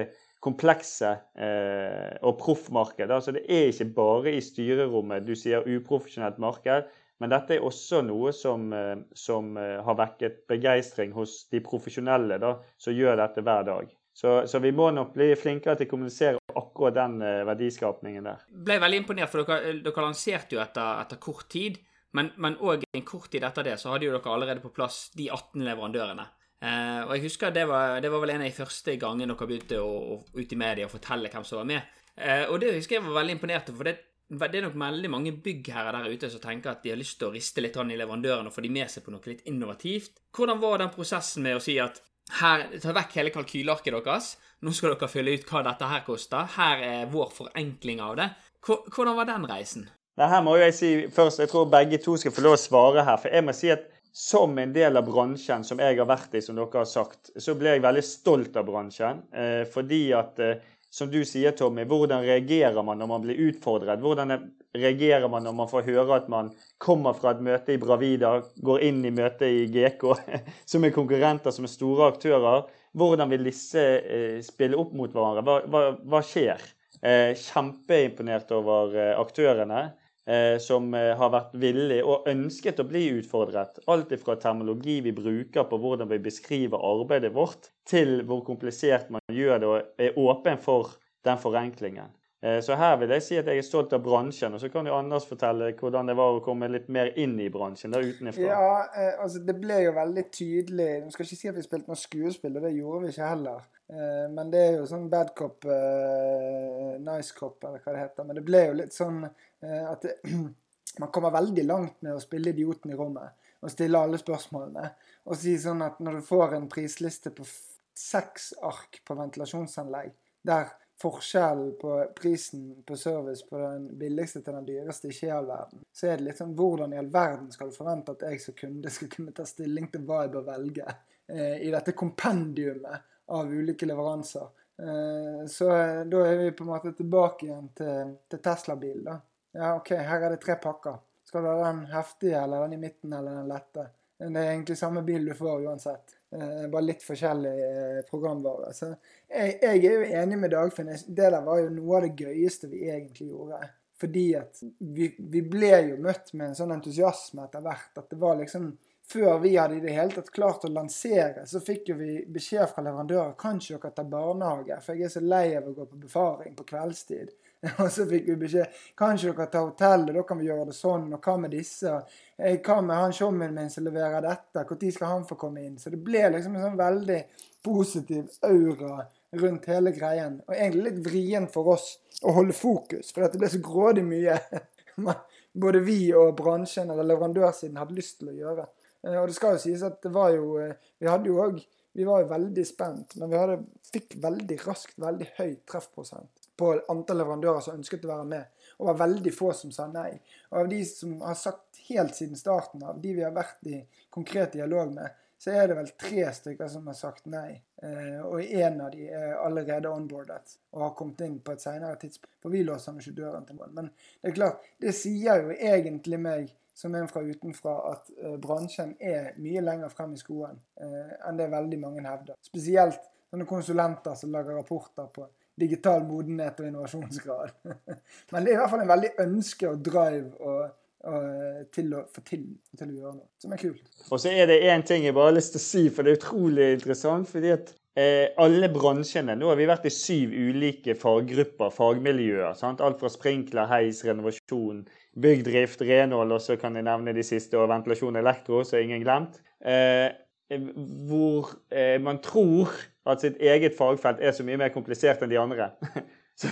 komplekse eh, og proffmarked. Altså det er ikke bare i styrerommet du sier uprofesjonelt marked, men dette er også noe som, eh, som eh, har vekket begeistring hos de profesjonelle da, som gjør dette hver dag. Så, så, vi må nok bli flinkere til å kommunisere akkurat den eh, verdiskapningen der. Ble veldig imponert, for dere, dere lanserte jo etter, etter kort tid. Men òg en kort tid etter det så hadde jo dere allerede på plass de 18 leverandørene. Eh, og jeg husker det var, det var vel en av de første gangene dere begynte å, å, ut i media og fortelle hvem som var med. Eh, og det husker jeg var veldig imponert over. For det, det er nok veldig mange byggherrer der ute som tenker at de har lyst til å riste litt i leverandørene og få de med seg på noe litt innovativt. Hvordan var den prosessen med å si at her, ta vekk hele kalkylarket deres. Nå skal dere fylle ut hva dette her koster. Her er vår forenkling av det. Hvordan var den reisen? Nei, her må jeg si først, jeg tror begge to skal få lov å svare her. For jeg må si at som en del av bransjen som jeg har vært i, som dere har sagt, så ble jeg veldig stolt av bransjen. Eh, fordi at, eh, som du sier, Tommy, hvordan reagerer man når man blir utfordret? Hvordan reagerer man når man får høre at man kommer fra et møte i Bravida, går inn i møtet i GK, som er konkurrenter, som er store aktører? Hvordan vil disse eh, spille opp mot hverandre? Hva, hva, hva skjer? Kjempeimponert over aktørene. Eh, som eh, har vært villig og ønsket å bli utfordret. Alt fra termologi vi bruker på hvordan vi beskriver arbeidet vårt, til hvor komplisert man gjør det og er åpen for den forenklingen. Eh, så her vil jeg si at jeg er stolt av bransjen. Og så kan jo Anders fortelle hvordan det var å komme litt mer inn i bransjen der utenfra. Ja, altså det ble jo veldig tydelig Du skal ikke si at vi spilte noe skuespill, og det gjorde vi ikke heller. Men det er jo sånn bad cop, nice cop, eller hva det heter. Men det ble jo litt sånn at det, man kommer veldig langt med å spille idioten i rommet og stille alle spørsmålene. Og si sånn at når du får en prisliste på seks ark på ventilasjonsanlegg, der forskjellen på prisen på service på den billigste til den dyreste ikke er all verden, så er det litt sånn hvordan i all verden skal du forvente at jeg som kunde skal kunne ta stilling til hva jeg bør velge eh, i dette kompendiumet av ulike leveranser. Eh, så eh, da er vi på en måte tilbake igjen til, til Tesla-bilen, da. Ja, OK, her er det tre pakker. Skal du ha den heftige, eller den i midten, eller den lette? Det er egentlig samme bil du får uansett. Eh, bare litt forskjellig eh, programvare. Så jeg, jeg, er jo enig med Dagfinn. Det der var jo noe av det gøyeste vi egentlig gjorde. Fordi at vi, vi ble jo møtt med en sånn entusiasme etter hvert. At det var liksom Før vi hadde i det hele tatt klart å lansere, så fikk jo vi beskjed fra leverandører kan ikke dere ta barnehage, for jeg er så lei av å gå på befaring på kveldstid. Og så fikk vi beskjed kan ikke dere ta hotellet, da kan vi gjøre det sånn. Og hva med disse? Hva med han showmen min som leverer dette? Når skal han få komme inn? Så det ble liksom en sånn veldig positiv aura rundt hele greien. Og egentlig litt vrient for oss å holde fokus, for det ble så grådig mye både vi og bransjen eller leverandørsiden hadde lyst til å gjøre. Og det skal jo sies at det var jo Vi hadde jo òg Vi var jo veldig spent, men vi hadde, fikk veldig raskt veldig høy treffprosent på antall leverandører som ønsket å være med, og det var veldig få som sa nei. Og av de som har sagt helt siden starten av, de vi har vært i konkret dialog med, så er det vel tre stykker som har sagt nei. Eh, og én av de er allerede onboardet og har kommet inn på et senere tidspunkt. For vi låser ikke døren til mål. Men det er klart, det sier jo egentlig meg som en fra utenfra at eh, bransjen er mye lenger frem i skoen eh, enn det veldig mange hevder. Spesielt sånne konsulenter som lager rapporter på digital modenhet og innovasjonsgrad. Men det er i hvert fall en veldig ønske og drive og og til å få til, til å gjøre noe. Som er kult. Og så er det én ting jeg bare har lyst til å si, for det er utrolig interessant. fordi at eh, alle bransjene Nå har vi vært i syv ulike faggrupper, fagmiljøer. sant? Alt fra sprinkler, heis, renovasjon, byggdrift, renhold, og så kan jeg nevne de siste, og ventilasjon elektro, så er ingen glemt. Eh, hvor eh, man tror at sitt eget fagfelt er så mye mer komplisert enn de andre. så,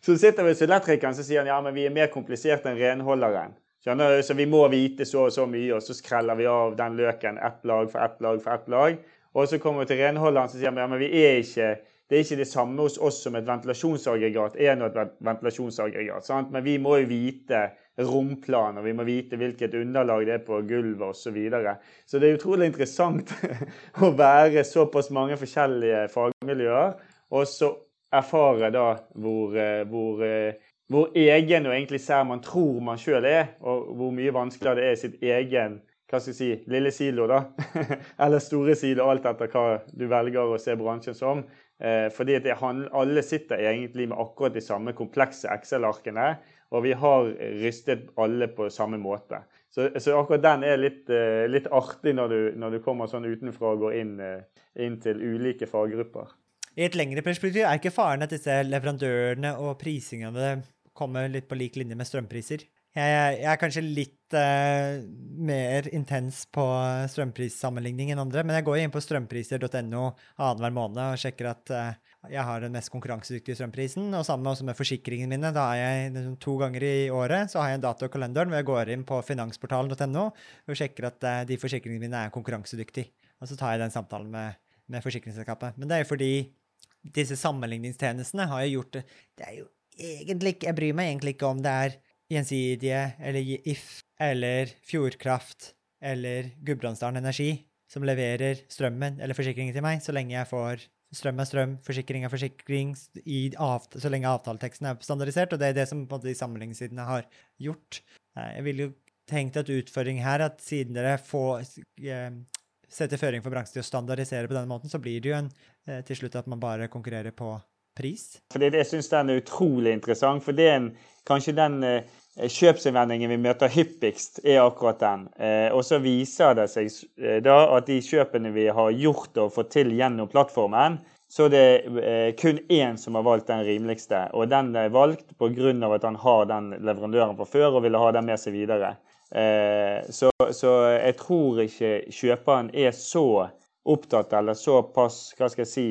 så sitter vi hos elektrikeren så sier han ja, men vi er mer komplisert enn renholderen. Skjønner du? Så vi må vite så og så mye, og så skreller vi av den løken ett lag for ett lag for ett lag. Og så kommer vi til renholderen så sier han, ja, men vi er ikke, det er ikke det samme hos oss som et ventilasjonsaggregat er nå et ventilasjonsaggregat. Sant? Men vi må jo vite romplan, og vi må vite hvilket underlag det er på gulvet osv. Så, videre. så det er utrolig interessant å være såpass mange forskjellige fagmiljøer, og så erfare da hvor, eh, hvor eh, hvor egen og egentlig sær man tror man sjøl er, og hvor mye vanskeligere det er i sitt egen hva skal jeg si, lille silo, da. Eller store silo, alt etter hva du velger å se bransjen som. Eh, fordi det, alle sitter egentlig med akkurat de samme komplekse Excel-arkene, og vi har rystet alle på samme måte. Så, så akkurat den er litt, eh, litt artig når du, når du, kommer sånn utenfra og går inn, eh, inn til ulike faggrupper. I et lengre perspektiv er ikke faren at disse leverandørene og prisingene kommer litt på lik linje med strømpriser. Jeg, jeg er kanskje litt uh, mer intens på strømprissammenligning enn andre, men jeg går inn på strømpriser.no annenhver måned og sjekker at uh, jeg har den mest konkurransedyktige strømprisen. Og sammen med forsikringene mine. Da har jeg liksom, To ganger i året så har jeg en dato i kalenderen hvor jeg går inn på finansportalen.no og sjekker at uh, de forsikringene mine er konkurransedyktige. Og så tar jeg den samtalen med, med forsikringsselskapet. Men det er jo fordi disse sammenligningstjenestene har jo gjort det Det er jo egentlig ikke Jeg bryr meg egentlig ikke om det er Gjensidige eller If eller Fjordkraft eller Gudbrandsdalen Energi som leverer strømmen eller forsikringen til meg, så lenge jeg får strøm er strøm, forsikring er forsikring, så lenge avtaleteksten er standardisert. Og det er det som på en måte, de sammenligningssidene har gjort. Jeg ville jo tenkt at utfordringen her, at siden dere får eh, setter føring for bransjen til å standardisere på denne måten, så blir det jo en, eh, til slutt at man bare konkurrerer på pris? Fordi Jeg syns den er utrolig interessant. For det er en, kanskje den eh, kjøpsinnvendingen vi møter hyppigst, er akkurat den. Eh, og så viser det seg eh, da at de kjøpene vi har gjort og fått til gjennom plattformen, så det er kun én som har valgt den rimeligste. Og den er valgt pga. at han har den leverandøren fra før og ville ha den med seg videre. Så, så jeg tror ikke kjøperen er så opptatt eller såpass hva skal jeg si,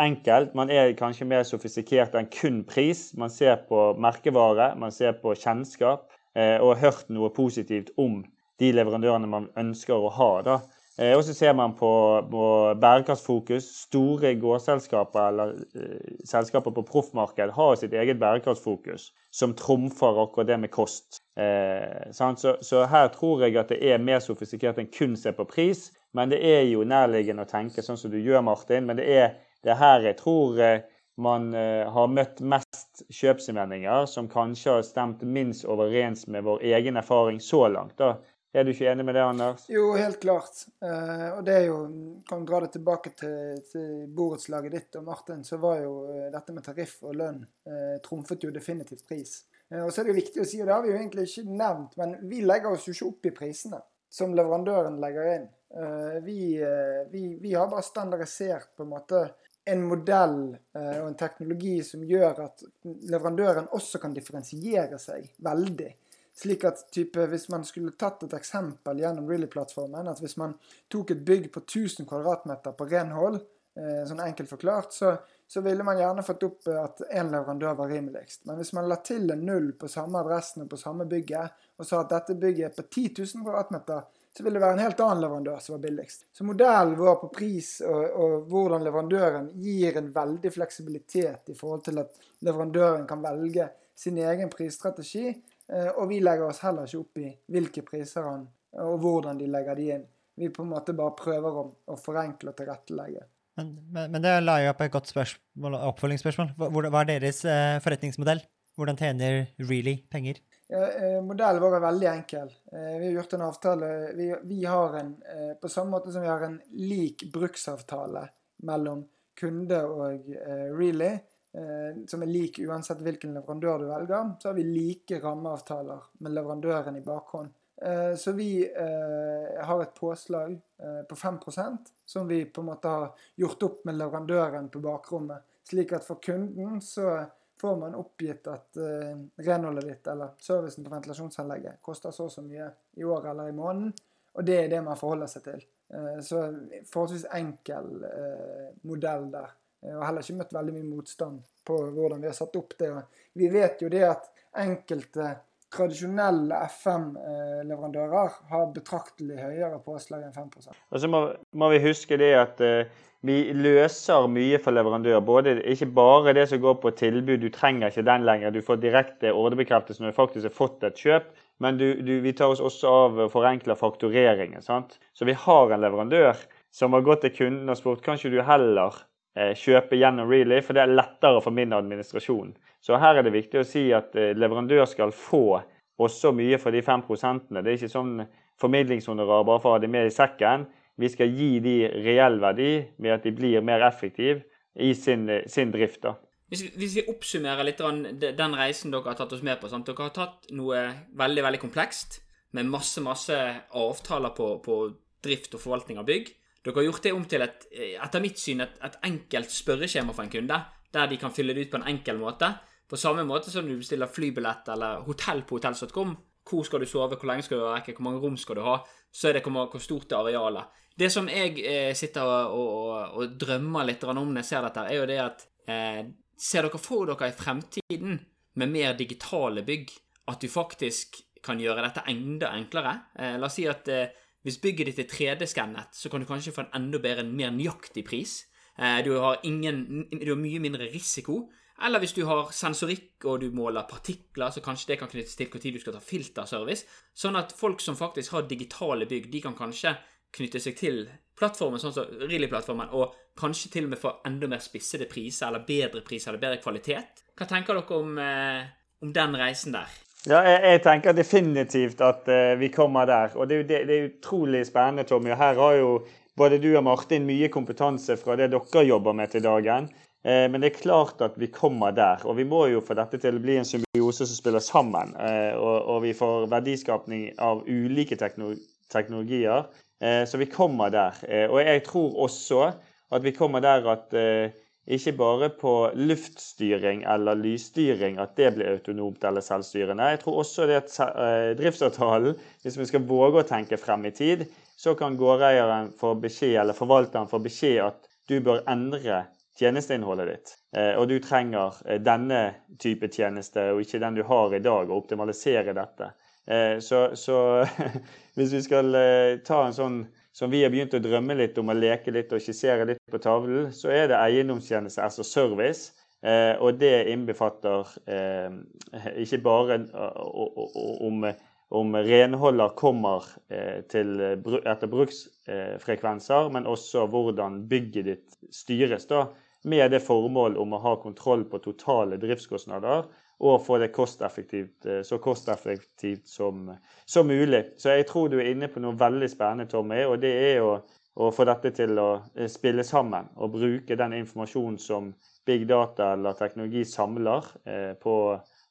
enkelt. Man er kanskje mer sofistikert enn kun pris. Man ser på merkevare, man ser på kjennskap eh, og har hørt noe positivt om de leverandørene man ønsker å ha. da. Eh, og så ser man på, på bærekraftsfokus. Store gårdselskaper eller eh, selskaper på proffmarked har sitt eget bærekraftsfokus, som trumfer akkurat det med kost. Eh, så, så, her tror jeg at det er mer sofistikert enn kun se på pris. Men det er jo nærliggende å tenke sånn som du gjør, Martin. Men det er det er her jeg tror eh, man eh, har møtt mest kjøpsinnvendinger som kanskje har stemt minst overens med vår egen erfaring så langt. da. Er du ikke enig med det, Anders? Jo, helt klart. Eh, og det er jo Kan dra det tilbake til, til borettslaget ditt og Martin, så var jo dette med tariff og lønn trumfet jo definitivt pris. Og så er det jo viktig å si, og det har vi jo egentlig ikke nevnt, men vi legger oss jo ikke opp i prisene som leverandøren legger inn. Vi, vi, vi har bare standardisert på en måte en modell eh, og en teknologi som gjør at leverandøren også kan differensiere seg veldig. Slik at type, Hvis man skulle tatt et eksempel gjennom Really-plattformen, at hvis man tok et bygg på 1000 kvm på renhold, eh, sånn enkelt forklart, så, så, ville man gjerne fått opp at én leverandør var rimeligst. Men hvis man la til en null på samme adressen og på samme bygget, og sa at dette bygget er på 10 000 kvm, så vil det være en helt annen leverandør som var billigst. Så modellen vår på pris og, og, hvordan leverandøren gir en veldig fleksibilitet i forhold til at leverandøren kan velge sin egen prisstrategi. Eh, og vi legger oss heller ikke opp i hvilke priser han og hvordan de legger de inn. Vi på en måte bare prøver å, å forenkle og tilrettelegge. Men, men, men, det la jo opp et godt spørsmål, oppfølgingsspørsmål. Hva, hva er deres eh, forretningsmodell? Hvordan tjener Really penger? Ja, eh, modellen vår er veldig enkel. Eh, vi har gjort en avtale vi, vi, har en, eh, På samme måte som vi har en lik bruksavtale mellom kunde og Really, eh, som er lik uansett hvilken leverandør du velger. Så har vi like rammeavtaler med leverandøren i bakhånd. Eh, så vi eh, har et påslag eh, på 5% som vi på en måte har gjort opp med leverandøren på bakrommet. Slik at for kunden så får man oppgitt at uh, renholdet ditt eller servicen på ventilasjonsanlegget koster så og så mye i året eller i måneden. Og det er det man forholder seg til. Uh, så forholdsvis enkel uh, modell der. Og heller ikke møtt veldig mye motstand på hvordan vi har satt opp det. Vi vet jo det at enkelte tradisjonelle FM-leverandører har betraktelig høyere påslag enn 5% Og så må, må, vi huske det at uh, vi løser mye for leverandør. Både, ikke bare det som går på tilbud, du trenger ikke den lenger. Du får direkte ordrebekreftelse når du faktisk har fått et kjøp. Men du, du, vi tar oss også av forenkler faktureringen. Så vi har en leverandør som har gått til kunden og spurt kanskje du heller eh, kjøpe gjennom Relay, for det er lettere for min administrasjon. Så her er det viktig å si at eh, leverandør skal få også mye for de fem prosentene. Det er ikke sånn formidlingshonorar bare for å ha det med i sekken. Vi skal gi de reell verdi ved at de blir mer effektive i sin, sin drift. da. Hvis, hvis, vi oppsummerer litt den reisen dere har tatt oss med på sant? Dere har tatt noe veldig veldig komplekst med masse masse avtaler på, på drift og forvaltning av bygg. Dere har gjort det om til et, etter mitt syn et, et enkelt spørreskjema for en kunde, der de kan fylle det ut på en enkel måte. På samme måte som du bestiller flybillett eller hotell på hotell.com. Hvor skal du sove, hvor lenge skal du være vekke, hvor mange rom skal du ha? Så er det hvor, stort er arealet. Det som jeg eh, sitter og, og, og, drømmer litt om når jeg ser dette, er jo det at eh, Ser dere for dere i fremtiden med mer digitale bygg at du faktisk kan gjøre dette enda enklere? Eh, la oss si at eh, hvis bygget ditt er 3D-skannet, så kan du kanskje få en enda bedre, en mer nøyaktig pris. Eh, du har, ingen, du har mye mindre risiko. Eller hvis du har sensorikk og du måler partikler, så kanskje det kan knyttes til når du skal ta filterservice. Sånn at folk som faktisk har digitale bygg, de kan kanskje knytte seg til plattformen, sånn som Rilly-plattformen, og kanskje til og med få enda mer spissede priser, eller bedre priser, eller bedre kvalitet. Hva tenker dere om, eh, om den reisen der? Ja, jeg, jeg, tenker definitivt at eh, vi kommer der. Og det, det, det er utrolig spennende, Tommy. Og her har jo både du og Martin mye kompetanse fra det dere jobber med til dagen. Uh, men det er klart at vi kommer der. Og vi må jo få dette til å bli en symbiose som spiller sammen. Uh, og, vi får verdiskapning av ulike teknologier. så vi kommer der. og jeg tror også at vi kommer der at ikke bare på luftstyring eller lysstyring at det blir autonomt eller selvstyrende. Jeg tror også det at eh, driftsavtalen, hvis vi skal våge å tenke frem i tid, så kan gårdeieren få beskjed, eller forvalteren få beskjed at du bør endre tjenesteinnholdet ditt. Eh, og du trenger eh, denne type tjeneste og ikke den du har i dag, og optimalisere dette. Så, så hvis vi skal ta en sånn som vi har begynt å drømme litt om å leke litt og skissere litt på tavlen, så er det eiendomstjeneste altså service. Eh, og det innbefatter eh, ikke bare om, om renholder kommer eh, til, etter bruksfrekvenser, men også hvordan bygget ditt styres. da, Med det formål om å ha kontroll på totale driftskostnader og få det kosteffektivt, eh, så kosteffektivt som, som, mulig. Så jeg tror du er inne på noe veldig spennende, Tommy. Og det er å, å få dette til å eh, spille sammen og bruke den informasjonen som big data eller teknologi samler eh, på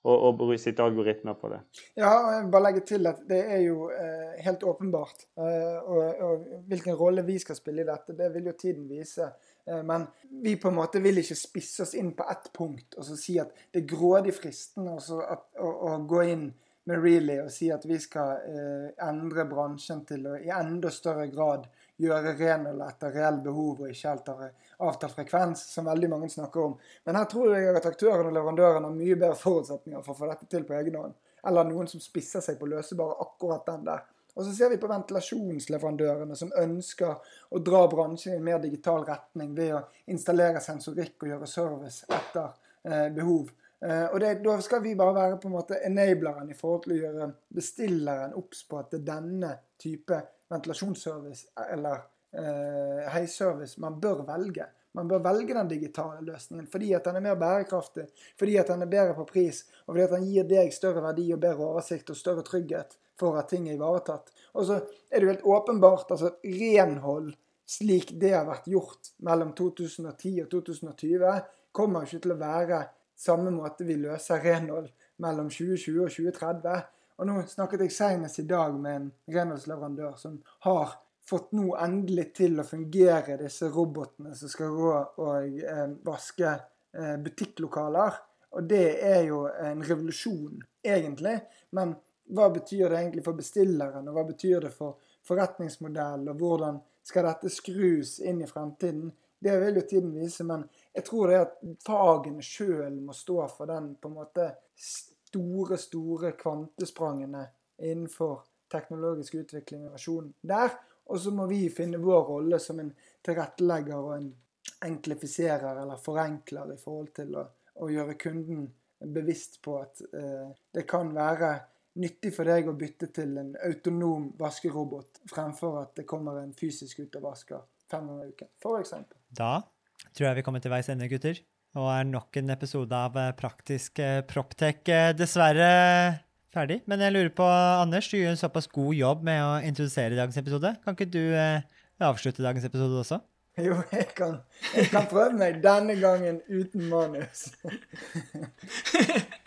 og, og sitte algoritmer på det. Ja, og jeg vil bare legge til at det er jo eh, helt åpenbart. Eh, og, og, hvilken rolle vi skal spille i dette, det vil jo tiden vise. Eh, men vi på en måte vil ikke spisse oss inn på ett punkt og så si at det er grådig fristende å, gå inn med Really og si at vi skal eh, endre bransjen til å i enda større grad gjøre renhold etter reell behov og ikke helt avtalt frekvens, som veldig mange snakker om. Men her tror jeg at aktørene og leverandørene har mye bedre forutsetninger for å få dette til på egen hånd. Eller noen som spisser seg på å løse bare akkurat den der. Og så ser vi på ventilasjonsleverandørene som ønsker å dra bransjen i en mer digital retning ved å installere sensorikk og gjøre service etter eh, behov. Eh, og det, Da skal vi bare være på en måte enableren i forhold til å gjøre bestilleren obs på at det er denne type ventilasjonsservice eller eh, heisservice man bør velge. Man bør velge den digitale løsningen fordi at den er mer bærekraftig, fordi at den er bedre på pris, og fordi at den gir deg større verdi og bedre oversikt og større trygghet for at ting er ivaretatt. Og så er det jo helt åpenbart altså renhold slik det har vært gjort mellom 2010 og 2020, kommer ikke til å være samme måte vi løser renhold mellom 2020 og 2030. Og nå snakket jeg senest i dag med en renholdsleverandør som har fått nå endelig til å fungere disse robotene som skal gå og eh, vaske eh, butikklokaler. Og det er jo en revolusjon, egentlig. Men hva betyr det egentlig for bestilleren, og hva betyr det for forretningsmodell, og hvordan skal dette skrus inn i fremtiden? Det vil jo tiden vise, men jeg tror det er at fagene sjøl må stå for den på en måte store, store kvantesprangene innenfor teknologisk utvikling og innovasjon der. Og så må vi finne vår rolle som en tilrettelegger og en enklifiserer eller forenkler i forhold til å, å gjøre kunden bevisst på at eh, det kan være nyttig for deg å bytte til en autonom vaskerobot fremfor at det kommer en fysisk ut og vasker fem ganger i uken, f.eks. Da tror jeg vi kommer til veis ende, gutter. Og er nok en episode av eh, Praktisk eh, Proptech eh, dessverre ferdig. Men jeg lurer på, Anders, du gjør en såpass god jobb med å introdusere dagens episode. Kan ikke du avslutte dagens episode også? Jo, jeg kan, jeg kan prøve meg denne gangen uten manus.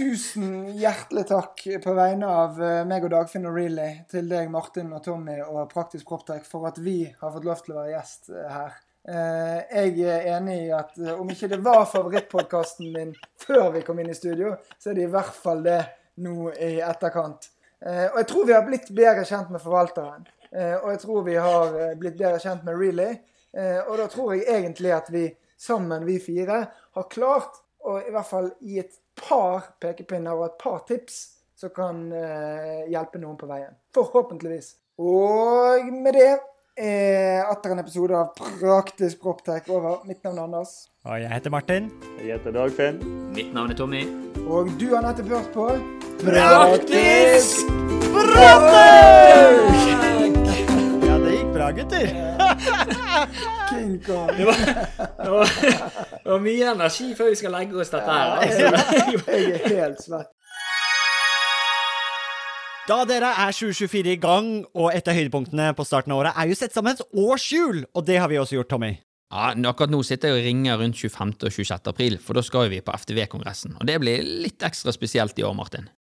Tusen hjertelig takk på vegne av meg og Dagfinn og Really til deg, Martin og Tommy og Praktisk Proptech for at vi har fått lov til å være gjest her. Jeg er enig i at om ikke det var favorittpodkasten min før vi kom inn i studio, så er det i hvert fall det nå i etterkant. Og jeg tror vi har blitt bedre kjent med forvalteren. Og jeg tror vi har blitt bedre kjent med Really. Og da tror jeg egentlig at vi sammen, vi fire, har klart å i hvert fall gi et par pekepinner og et par tips som kan hjelpe noen på veien. Forhåpentligvis. Og med det er atter en episode av Praktisk Proptech over. Mitt navn er Anders. Og jeg heter Martin. Jeg heter Dagfinn. Mitt navn er Tommy. Og du har nettopp hørt på Praktisk Proptech! Gutter. King Kong. Det var, det, var, det var mye energi før vi skal legge oss dette her. Altså. Jeg er helt svett. Da dere er 2024 i gang, og et av høydepunktene på starten av året er jo sett sammen et årshjul, og det har vi også gjort, Tommy. Ja, Akkurat nå sitter jeg og ringer rundt 25. og 26. april, for da skal vi på FTV-kongressen. Og det blir litt ekstra spesielt i år, Martin.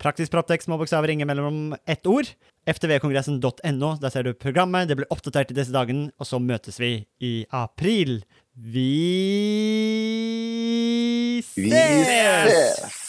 Praktisk Proptex små bokstaver, ingen mellom ett ord. ftvkongressen.no, der ser du programmet. Det blir oppdatert i disse dagene, og så møtes vi i april. Vi ses! Vi ses!